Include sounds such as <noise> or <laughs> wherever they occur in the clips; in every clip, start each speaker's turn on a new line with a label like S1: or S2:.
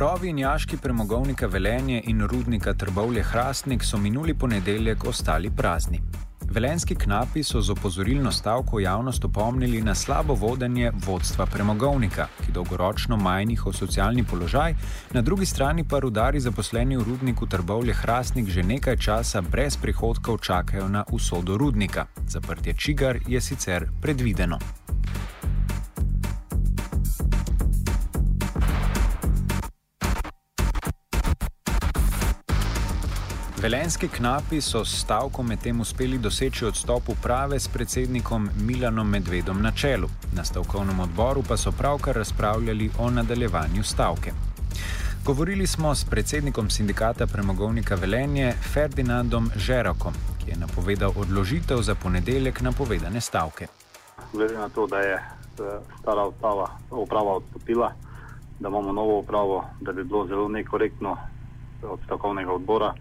S1: Rovi in jaški premogovnika Velenje in rudnika Trbovlje Hrastnik so minuli ponedeljek ostali prazni. Velenski knapi so z opozorilno stavko javnost opomnili na slabo vodenje vodstva premogovnika, ki dolgoročno maja njihov socialni položaj, na drugi strani pa rudari zaposleni v rudniku Trbovlje Hrastnik že nekaj časa brez prihodkov čakajo na usodo rudnika. Zaprtje čigar je sicer predvideno. Velenski knapi so s stavkom medtem uspeli doseči odstop uprave s predsednikom Milanom Medvedom na čelu. Na stavkovnem odboru pa so pravkar razpravljali o nadaljevanju stavke. Govorili smo s predsednikom sindikata premogovnika Velenje Ferdinandom Žerokom, ki je napovedal odložitev za ponedeljek napovedane stavke.
S2: Glede na to, da je eh, stara uprava, uprava odstopila, da imamo novo upravo, da bi bilo zelo nekorektno od stavkovnega odbora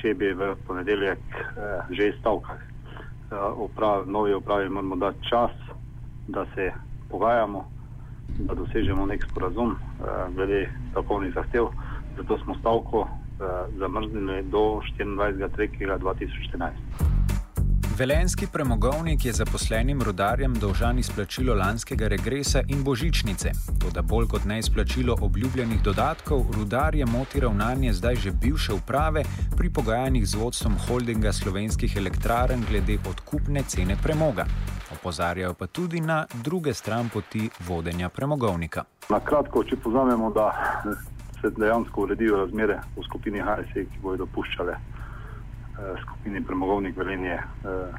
S2: če bi v ponedeljek eh, že stavkali. Eh, uprav, novi upravi moramo dati čas, da se pogajamo, da dosežemo nek sporazum eh, glede stavkovnih zahtev. Zato smo stavko eh, zamrznili do 24.3.2014.
S1: Velenski premogovnik je zaposlenim rodarjem dolžan izplačilo lanskega regresa in božičnice. Toda bolj kot ne izplačilo obljubljenih dodatkov, rudarje moti ravnanje zdaj že bivše uprave pri pogajanjih z vodstvom holdinga slovenskih elektraren glede odkupne cene premoga. Opozarjajo pa tudi na druge stran poti vodenja premogovnika.
S2: Na kratko, če pozamemo, da se dejansko uredijo razmere v skupini HSE, ki bodo dopuščale skupini premogovnik Velenje, eh,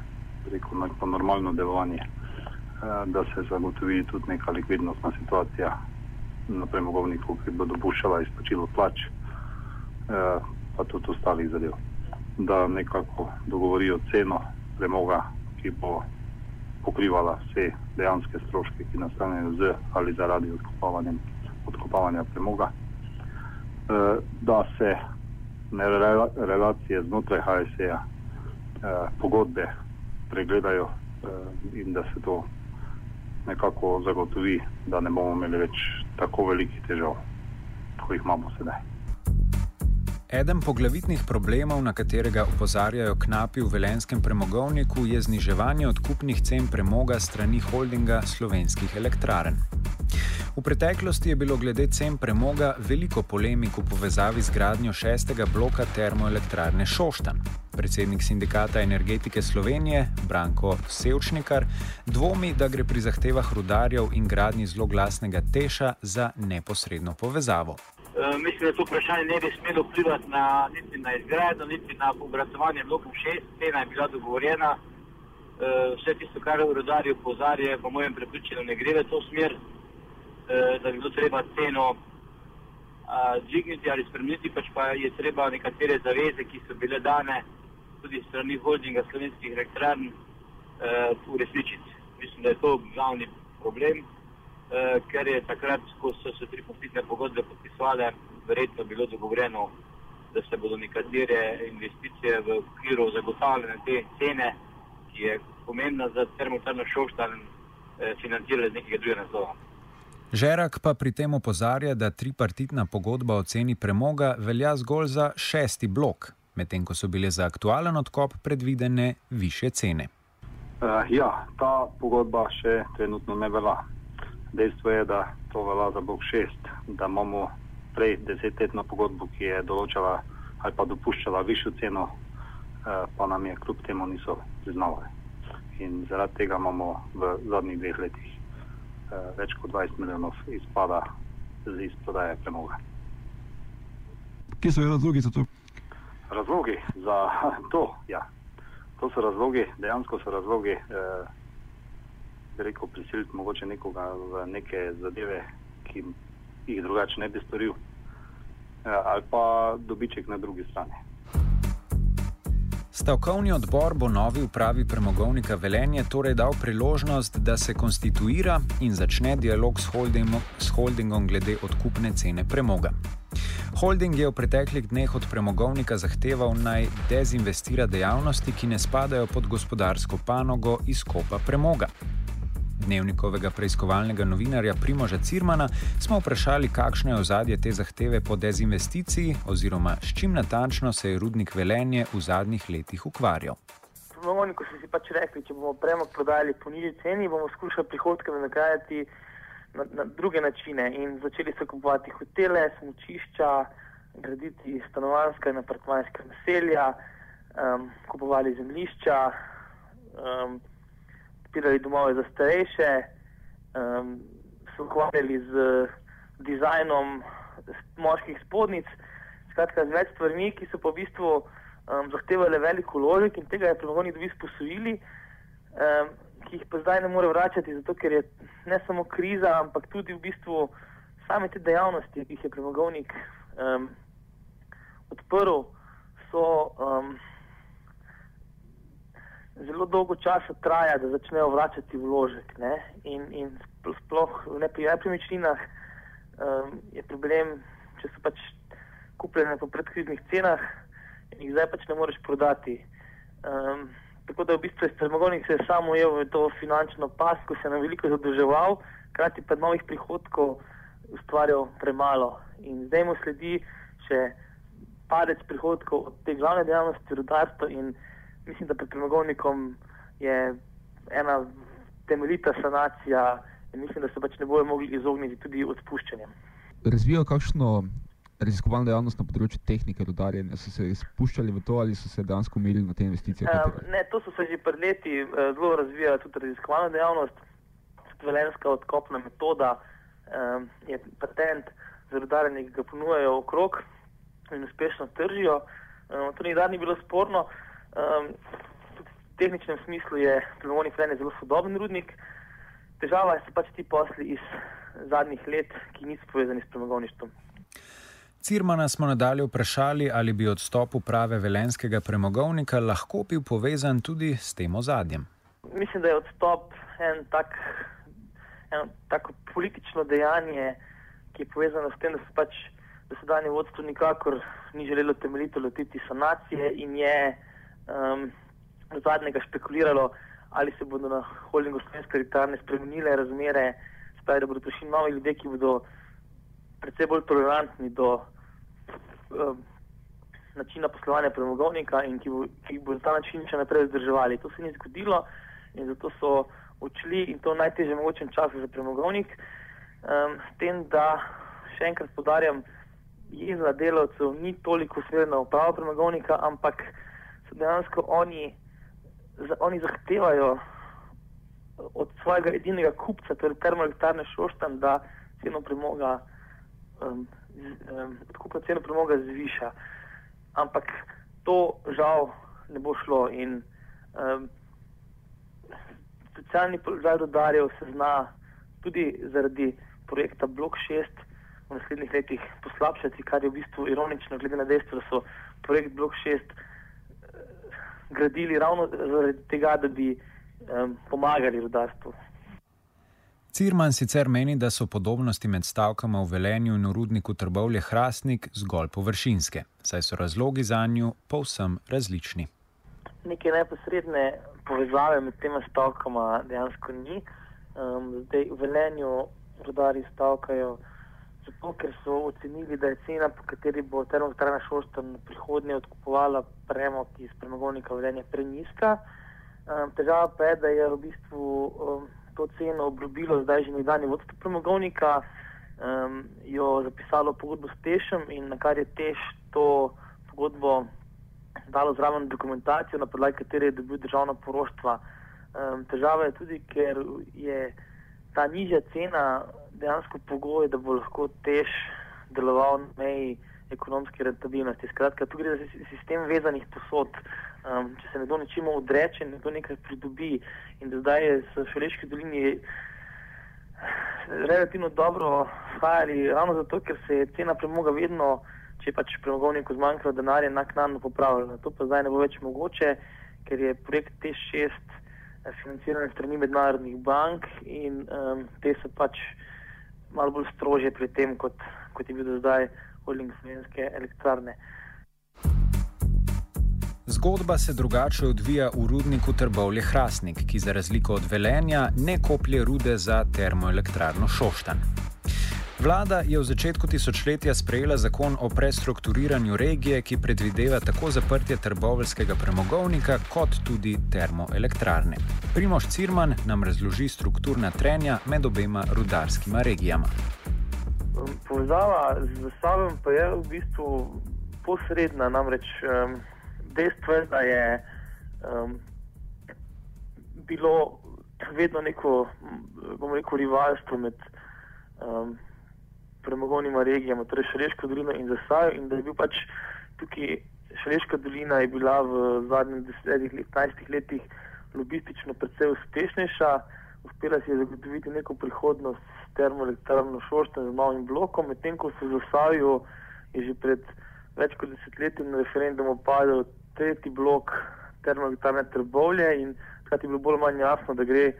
S2: rekel pa normalno delovanje, eh, da se zagotovi tudi neka likvidnostna situacija na premogovniku, ki bo dopuščala izplačilo plač, pa tudi ostalih zadev. Da nekako dogovorijo ceno premoga, ki bo pokrivala vse dejanske stroške, ki nastanejo z ali zaradi odkopavanja premoga. Da se relacije znotraj HSE-ja, eh, pogodbe pregledajo eh, in da se to nekako zagotovi, da ne bomo imeli več tako velikih težav, kot jih imamo sedaj.
S1: Eden poglavitnih problemov, na katerega opozarjajo knapi v velenskem premogovniku, je zniževanje odkupnih cen premoga strani holdinga slovenskih elektraren. V preteklosti je bilo glede cen premoga veliko polemik v povezavi z gradnjo šestega bloka termoelektrarne Šoštan. Predsednik sindikata energetike Slovenije, Branko Sevčnikar, dvomi, da gre pri zahtevah rudarjev in gradnji zelo glasnega teša za neposredno povezavo.
S3: E, mislim, da to vprašanje ne bi smelo vplivati na, niti na izgradnjo, niti na obratovanje blokom 6. Cena je bila dogovorjena. E, vse tisto, kar rudarji opozarjajo, po mojem prepričanju, ne gre v to smer. Eh, da bi bilo treba ceno dvigniti ali spremeniti, pač pa je treba nekatere zaveze, ki so bile dane tudi strani holdinga slovenskih elektrarn, eh, uresničiti. Mislim, da je to glavni problem, eh, ker je takrat, ko so se tri positne pogodbe podpisovale, verjetno bilo dogovoreno, da se bodo nekatere investicije v okviru zagotavljanja te cene, ki je pomembna za termotarno šoštan, financirale z nekega drugega naslova.
S1: Žerak pa pri tem opozarja, da tripartitna pogodba o ceni premoga velja zgolj za šesti blok, medtem ko so bile za aktualen odkop predvidene više cene.
S2: Uh, ja, ta pogodba še trenutno ne velja. Dejstvo je, da to velja za blok 6, da imamo prej desetletno pogodbo, ki je določala ali pa dopuščala višjo ceno, uh, pa nam je kljub temu niso priznavali. In zaradi tega imamo v zadnjih dveh letih več kot 20 milijonov izpada z izprodaje premoga.
S4: Kje so razlogi za to?
S2: Razlogi za <laughs> to, ja. To so razlogi, dejansko so razlogi, eh, rekel, prisiliti mogoče nekoga v neke zadeve, ki jih drugače ne bi storil, eh, ali pa dobiček na drugi strani.
S1: Stavkovni odbor bo novi upravi premogovnika Velenje torej dal priložnost, da se konstituira in začne dialog s holdingom, s holdingom glede odkupne cene premoga. Holding je v preteklih dneh od premogovnika zahteval naj dezinvestira dejavnosti, ki ne spadajo pod gospodarsko panogo izkopa premoga dnevnikovega preiskovalnega novinarja Primoža Cirmana, smo vprašali, kakšno je ozadje te zahteve po dezinvesticiji, oziroma s čim natančno se je rudnik Velenje v zadnjih letih ukvarjal.
S5: Ko so si pač rekli, če bomo premog prodajali po nižji ceni, bomo skušali prihodke nagrajati na, na druge načine. In začeli so kupovati hotele, smočišča, graditi stanovanska in apartmajska naselja, um, kupovali zemljišča. Um, odpirali domove za starejše, um, se ukvarjali z dizajnom moških spodnic, skratka z več stvarmi, ki so pa v bistvu um, zahtevali veliko ložek in tega je premogovnik dobil sposojili, um, ki jih pa zdaj ne more vračati, zato ker je ne samo kriza, ampak tudi v bistvu same te dejavnosti, ki jih je premogovnik um, odprl, so. Um, zelo dolgo časa traja, da začnejo vračati vložek. Ne? In, in sploh v nepremičninah um, je problem, če so pač kupljene po predkriznih cenah in jih zdaj pač ne moreš prodati. Um, tako da v bistvu je premogovnik se samo ujel v to finančno pas, ko se je na veliko zadolževal, krati pa novih prihodkov ustvarjal premalo. In zdaj mu sledi še padec prihodkov od te glavne dejavnosti, rudarstva in mislim, da pred premogovnikom je ena temeljita sanacija in mislim, da se pač ne bojo mogli izogniti tudi odpuščanjem.
S4: Razvijajo kakšno raziskovalno dejavnost na področju tehnike rudarjenja? So se spuščali v to ali so se dejansko umirili na te investicije?
S5: Um, ne, to so se že pred leti uh, zelo razvijala tudi raziskovalna dejavnost, velenska odkopna metoda, um, je patent za rudarjenje, ki ga ponujajo okrog in uspešno tržijo. Um, to nikdar ni bilo sporno. Um, v tehničnem smislu je Premogovnik Fren zelo sodoben rudnik. Težava so pač ti posli iz zadnjih let, ki niso povezani s premogovništvom.
S1: Cirmana smo nadalje vprašali, ali bi odstop uprave velenskega premogovnika lahko bil povezan tudi s tem ozadjem.
S5: Mislim, da je odstop en tak, eno tako politično dejanje, ki je povezano s tem, da se pač dosedanje vodstvo nikakor ni želelo temeljito lotiti sanacije in je um, zadnjega špekuliralo, ali se bodo na holdingu slovenske elektrarne spremenile razmere, spravi, da bodo prišli novi ljudje, ki bodo predvsej bolj tolerantni do um, načina poslovanja premogovnika in ki, bo, ki bodo ta način še naprej vzdrževali. To se ni zgodilo in zato so odšli in to v najtežjem mogočem času za premogovnik. Um, s tem, da še enkrat podarjam, jezna delavcev ni toliko usmerjena v pravo premogovnika, ampak dejansko oni, oni zahtevajo od svojega edinega kupca, torej termoelektrarne Šoštan, da ceno premoga, um, um, odkupno ceno premoga zviša. Ampak to žal ne bo šlo in um, socialni položaj dodarjev se zna tudi zaradi projekta Blok 6 v naslednjih letih poslabšati, kar je v bistvu ironično, glede na dejstvo, da so projekt Blok 6 gradili ravno zaradi tega, da bi um, pomagali rudarstvu.
S1: Cirman sicer meni, da so podobnosti med stavkama v Velenju in v rudniku Trbovlje Hrastnik zgolj površinske, saj so razlogi za njo povsem različni.
S5: Neke neposredne povezave med tema stavkama dejansko ni. Um, zdaj v Velenju rudari stavkajo zato ker so ocenili, da je cena, po kateri bo termoelektrarna Šoštan prihodnje odkupovala premog iz premogovnika vedenja preniska. Um, težava pa je, da je v bistvu um, to ceno obljubilo zdaj že nekdanje vodstvo premogovnika, um, jo zapisalo pogodbo s Tešem in na kar je Teš to pogodbo dalo zraven dokumentacijo, na podlagi katere je dobil državna poroštva. Um, težava je tudi, ker je ta nižja cena dejansko pogoj, da bo lahko tež deloval na meji ekonomske rentabilnosti. Skratka, tu gre za sistem vezanih posod. Um, če se nekdo nečemu odreče, nekdo nekaj pridobi in da zdaj je v Šaleški dolini relativno dobro shajali, ravno zato, ker se je cena premoga vedno, če je pač premogovniku zmanjkalo denarja, naknadno popravljala. To pa zdaj ne bo več mogoče, ker je projekt T6 financiran strani mednarodnih bank in um, te so pač malo bolj strože pri tem, kot, kot je bil do zdaj holding slovenske elektrarne.
S1: Zgodba se drugače odvija v rudniku Trbovlje Hrastnik, ki za razliko od Velenja ne koplje rude za termoelektrarno Šoštan. Vlada je v začetku tisočletja sprejela zakon o prestrukturiranju regije, ki predvideva tako zaprtje trboveljskega premogovnika, kot tudi termoelektrarne. Primoš Cirman nam razloži strukturna trenja med obema rudarskima regijama.
S5: Povezava z samim pa je v bistvu posredna, namreč um, dejstvo je, da je um, bilo vedno neko, bomo rekel, rivalstvo med um, premogovnima regijama, torej Šaleško dolino in Zasajo, in da je bil pač tukaj Šaleška dolina je bila v zadnjih 10-15 letih lobistično precej uspešnejša, uspela si je zagotoviti neko prihodnost s termoelektrarno Šoštem z novim blokom, medtem ko se v Zasaju je že pred več kot desetletjem na referendumu padel tretji blok termoelektrarne Trbovlje in takrat je bilo bolj manj jasno, da gre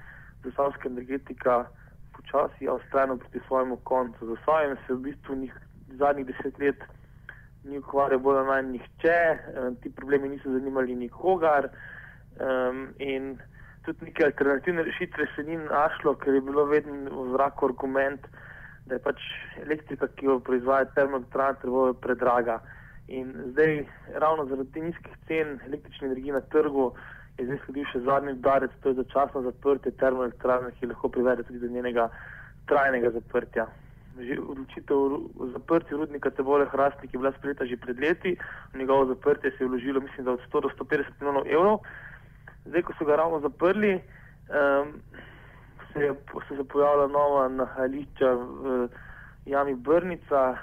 S5: zasavska energetika počasi, a ustrajno proti svojemu koncu. Za svojem se v bistvu njih zadnjih deset let ni ukvarjal bolj ali manj nihče, um, ti problemi niso zanimali nikogar um, in tudi neke alternativne rešitve se ni našlo, ker je bilo vedno v zraku argument, da je pač elektrika, ki jo proizvaja termoelektrana, treba predraga. In zdaj, ravno zaradi nizkih cen električne energije na trgu, je zdaj sledil še zadnji udarec, to je začasno zaprtje termoelektrarne, ki lahko privede tudi do njenega trajnega zaprtja. Že odločitev o zaprtju rudnika Tebole Hrastnik je bila sprejeta že pred leti, v njegovo zaprtje se je vložilo, mislim, da od 100 do 150 milijonov evrov. Zdaj, ko so ga ravno zaprli, um, se, je, se je pojavila nova nahajališča v jami Brnica,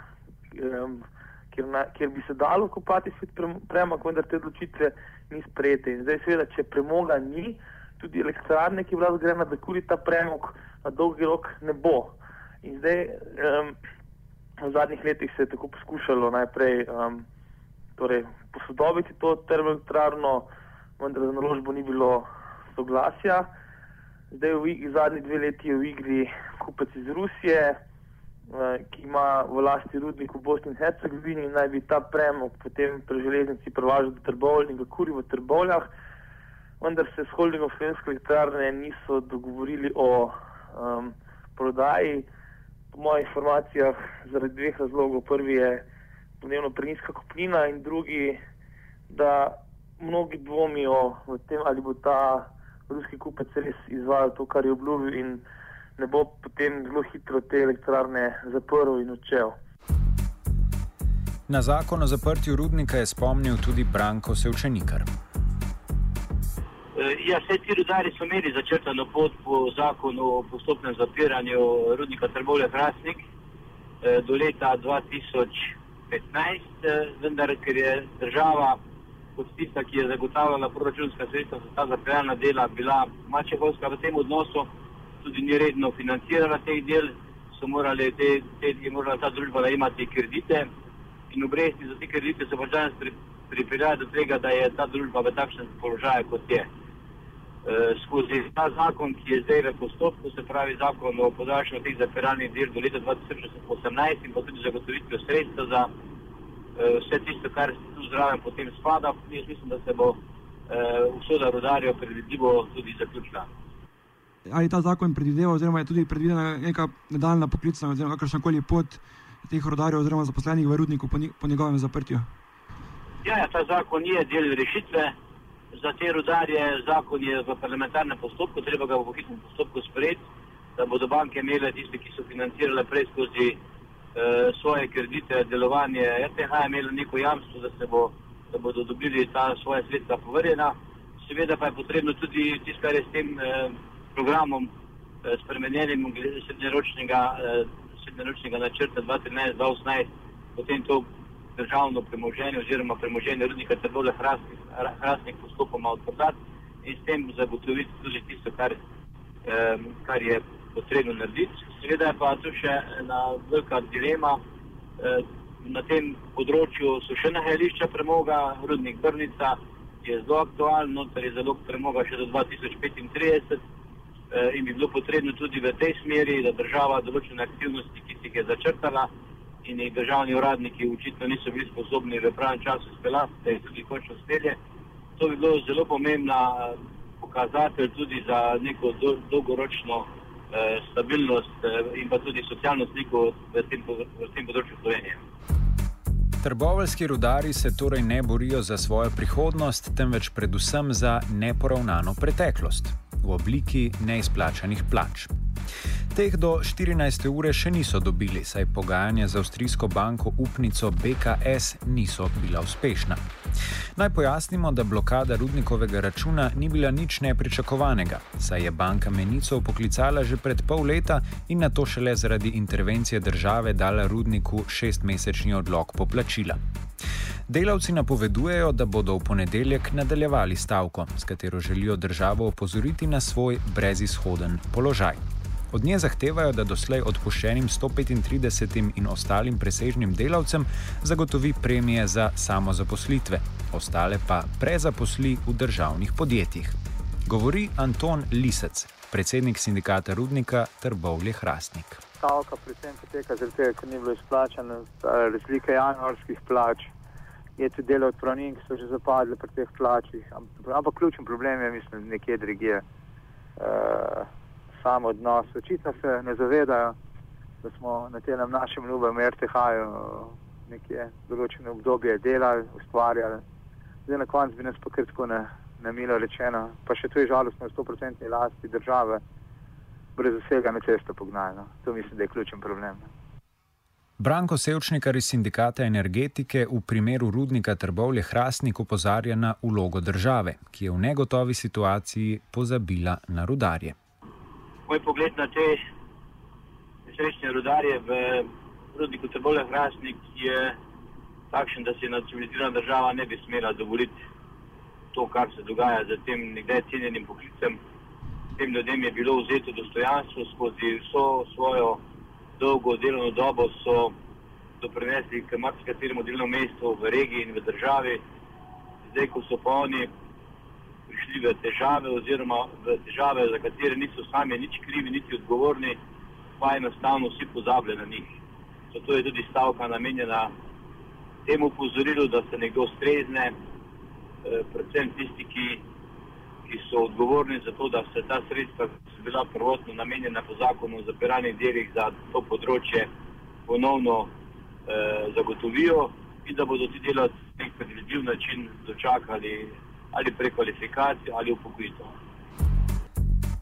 S5: um, kjer, na, kjer bi se dalo kopati svet premog, vendar te odločitve ni sprejete. In zdaj, seveda, če premoga ni, tudi elektrarne, ki vlada zgrajena, da kuri ta premog na dolgi rok ne bo. In zdaj, um, v zadnjih letih se je tako poskušalo najprej um, torej, posodobiti to termoelektrarno, vendar za naložbo ni bilo soglasja. Zdaj, v zadnji dve leti je v igri kupec iz Rusije, ki ima v lasti rudnik v Bosni in Hercegovini in naj bi ta premog potem pri železnici prevažal do Trbovlja in ga kuri v Trbovljah, vendar se s holdingom Slovenske elektrarne niso dogovorili o um, prodaji. Po mojih informacijah zaradi dveh razlogov. Prvi je pomembno preniska kupnina in drugi, da mnogi dvomijo v tem, ali bo ta ruski kupec res izvajal to, kar je obljubil in ne bo potem zelo hitro te elektrarne zaprl in odšel.
S1: Na zakon o zaprtju rudnika je spomnil tudi Branko Sevčenikar.
S3: Ja, vse ti rudari so imeli začrtano pot po zakonu o postopnem zapiranju rudnika Trbovlja Hrastnik do leta 2015, vendar ker je država kot tista, ki je zagotavljala proračunska sredstva za ta zapiralna dela, bila mačehovska v tem odnosu, tudi ni redno financirala teh del, so morali te, te, je morala ta družba najemati kredite in obresti za te kredite so pač danes pri, pripeljali do tega, da je ta družba v takšnem položaju, kot je. E, skozi ta zakon, ki je zdaj v postopku, se pravi zakon o podaljšanju teh zapiralnih del do leta 2018 in pa tudi zagotovitvijo sredstva za e, vse tisto, kar se tu zraven potem spada, jaz mislim, da se bo e, usoda rodarjev predvidljivo tudi zaključila
S6: ali ta zakon predvideva, oziroma je tudi predvidena neka nadaljna poklicna, oziroma kakršna koli pot teh rodarjev, oziroma zaposlenih v rudniku po, po njegovem zaprtju.
S3: Ja, ja, ta zakon je del rešitve. za te rudarje zakon je v parlamentarnem postopku, treba ga v hitnem postopku sprejeti, da bodo banke imele tiste, ki so financirale prej skozi uh, svoje kredite, delovanje RTH, imelo neko jamstvo, da, bo, da bodo dobili ta svoje sredstva povrjena. Seveda pa je potrebno tudi tisto, kar je s tem uh, programom uh, spremenjenim glede srednjeročnega, uh, srednjeročnega načrta 2013-2018, potem to državno premoženje oziroma premoženje rudnika Trbole Hrastnik, Hrastnik postopoma odprodati in s tem zagotoviti tudi tisto, kar, eh, kar je potrebno narediti. Seveda je pa tu še ena velika dilema. Eh, na tem področju so še nahajališča premoga, rudnik Brnica je zelo aktualen, je zelo premoga še do 2035 eh, in bi bilo potrebno tudi v tej smeri, da država določene aktivnosti, ki si jih je začrtala, in jih državni uradniki očitno niso bili sposobni v pravem času speljati, da jih tudi končno spelje. To bi bilo zelo pomembna eh, pokazatelj tudi za neko do, dolgoročno eh, stabilnost eh, in pa tudi socialno sliko v tem, v tem področju Slovenije.
S1: Trboveljski rudari se torej ne borijo za svojo prihodnost, temveč predvsem za neporavnano preteklost v obliki neizplačanih plač. Teh do 14. ure še niso dobili, saj pogajanja z avstrijsko banko upnico BKS niso bila uspešna. Naj pojasnimo, da blokada rudnikovega računa ni bila nič nepričakovanega, saj je banka Menico poklicala že pred pol leta in na to šele zaradi intervencije države dala rudniku šestmesečni odlog poplačila. Delavci napovedujejo, da bodo v ponedeljek nadaljevali stavko, s katero želijo državo opozoriti na svoj brezizhoden položaj. Od nje zahtevajo, da doslej odpuščenim 135 in ostalim presežnim delavcem zagotovi premije za samozaposlitve, ostale pa prezaposli v državnih podjetjih. Govori Anton Lisec, predsednik sindikata Rudnika Trbovlje Hrastnik.
S7: Stavka predvsem poteka zaradi tega, ker ni bilo izplačano razlike januarskih plač. Je tudi delo odpravnin, ki so že zapadli pri teh plačih. Ampak ključen problem je, mislim, nekje drugje. Uh, sam odnos. Očitno se ne zavedajo, da smo na tem našem ljubem RTH-ju nekje določeno obdobje delali, ustvarjali. Zdaj na koncu bi nas pa kar tako na, na milo rečeno, pa še to je žalostno, 100% lasti države, brez vsega na cesto pognali. To mislim, da je ključen problem.
S1: Branko Sevčnikar iz sindikata energetike v primeru rudnika Trbovlje Hrastnik upozarja na ulogo države, ki je v negotovi situaciji pozabila na rudarje
S3: moj pogled na te srečne rudarje v rudniku Trbole Hrastnik je takšen, da se ena civilizirana država ne bi smela dovoliti to, kar se dogaja z tem nekdaj cenjenim poklicem. Tem ljudem je bilo vzeto dostojanstvo skozi vso svojo dolgo delovno dobo, so doprinesli k marsikateremu delovnemu mestu v regiji in v državi. Zdaj, ko so pa oni prišli v težave, oziroma v težave, za katere niso sami nič krivi, niti odgovorni, pa enostavno vsi pozabljajo na njih. Zato je tudi stavka namenjena temu upozorilu, da se nekdo strezne, eh, predvsem tisti, ki, ki so odgovorni za to, da se ta sredstva, ki so bila prvotno namenjena po zakonu o zapiranih delih za to področje, ponovno eh, zagotovijo in da bodo ti delavci na nek predvidljiv način dočakali ali prekvalifikacijo ali upokojitev.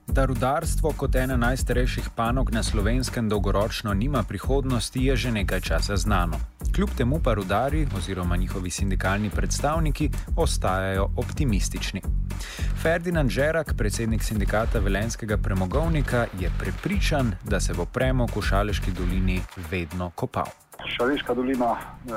S1: Da rudarstvo kot ena najstarejših panog na slovenskem dolgoročno nima prihodnosti, je že nekaj časa znano. Kljub temu pa rudari oziroma njihovi sindikalni predstavniki ostajajo optimistični. Ferdinand Žerak, predsednik sindikata Velenskega premogovnika, je prepričan, da se bo premog v Šaleški dolini vedno kopal.
S2: Šaleška dolina eh,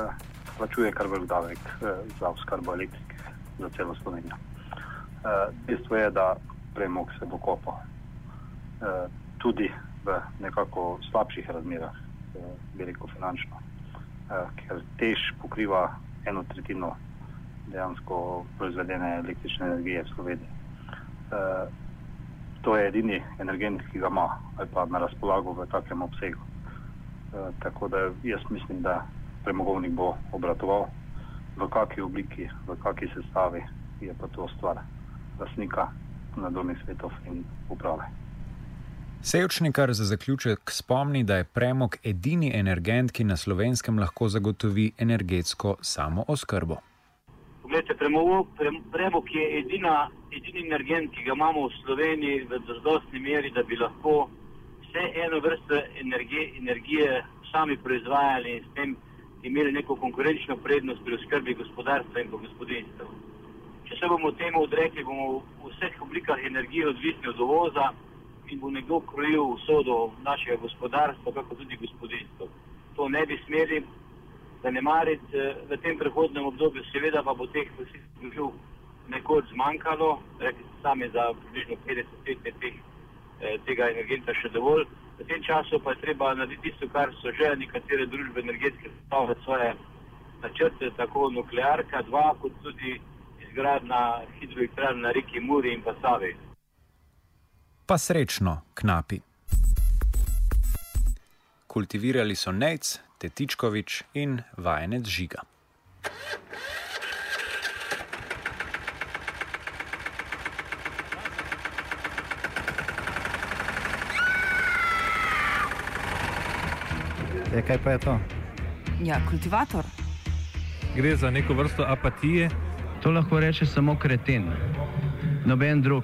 S2: plačuje kar velik davek eh, za oskrbo elektrike za celo Slovenijo. Uh, dejstvo je, da premog se bo kopal uh, tudi v nekako slabših razmerah, uh, veliko finančno, ker tež pokriva eno tretjino dejansko proizvedene električne energije v Sloveniji. Uh, to je edini energent, ki ga ima ali pa na razpolago v takem obsegu. Uh, tako da jaz mislim, da premogovnik bo obratoval v kakšni obliki, v kakšni sestavi, je pa to stvar lasnika nadzornih svetov in uprave.
S1: Sejčnikar za zaključek spomni, da je premog edini energent, ki na slovenskem lahko zagotovi energetsko samo oskrbo.
S3: Gledajte, premog, premog je edina, edini energent, ki ga imamo v Sloveniji v zadostni meri, da bi lahko vse eno vrsto energije, energije sami proizvajali in s tem imeli neko konkurenčno prednost pri oskrbi gospodarstva in gospodinstva. Če se bomo temu odrekli, bomo v vseh oblikah energije odvisni od uvoza in bo nekdo krojil usodo našega gospodarstva, kako tudi gospodinstva. To ne bi smeli zanemariti v tem prehodnem obdobju, seveda pa bo teh vseh nekoč zmanjkalo, rekli ste sami za približno 50 let teh tega energenta še dovolj. V tem času pa je treba narediti tisto, kar so že nekatere družbe energetske stavbe svoje načrte, tako nuklearka, dva, kot tudi izgradna hidroelektrarna na reki Muri in pa Savi.
S1: Pa srečno, knapi. Kultivirali so Nec, Tetičkovič in vajenec Žiga.
S8: E, kaj pa je to?
S9: Ja, kultivator.
S10: Gre za neko vrsto apatije.
S11: To lahko reče samo kreten, noben drug.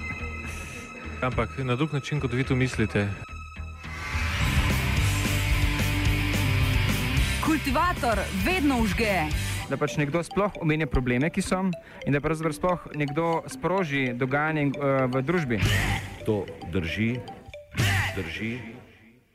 S10: Ampak na drug način, kot vi to mislite.
S9: Kultivator vedno užge.
S12: Da pač nekdo sploh omenja probleme, ki so, in da pravzaprav sploh nekdo sproži dogajanje uh, v družbi.
S13: To drži, drži.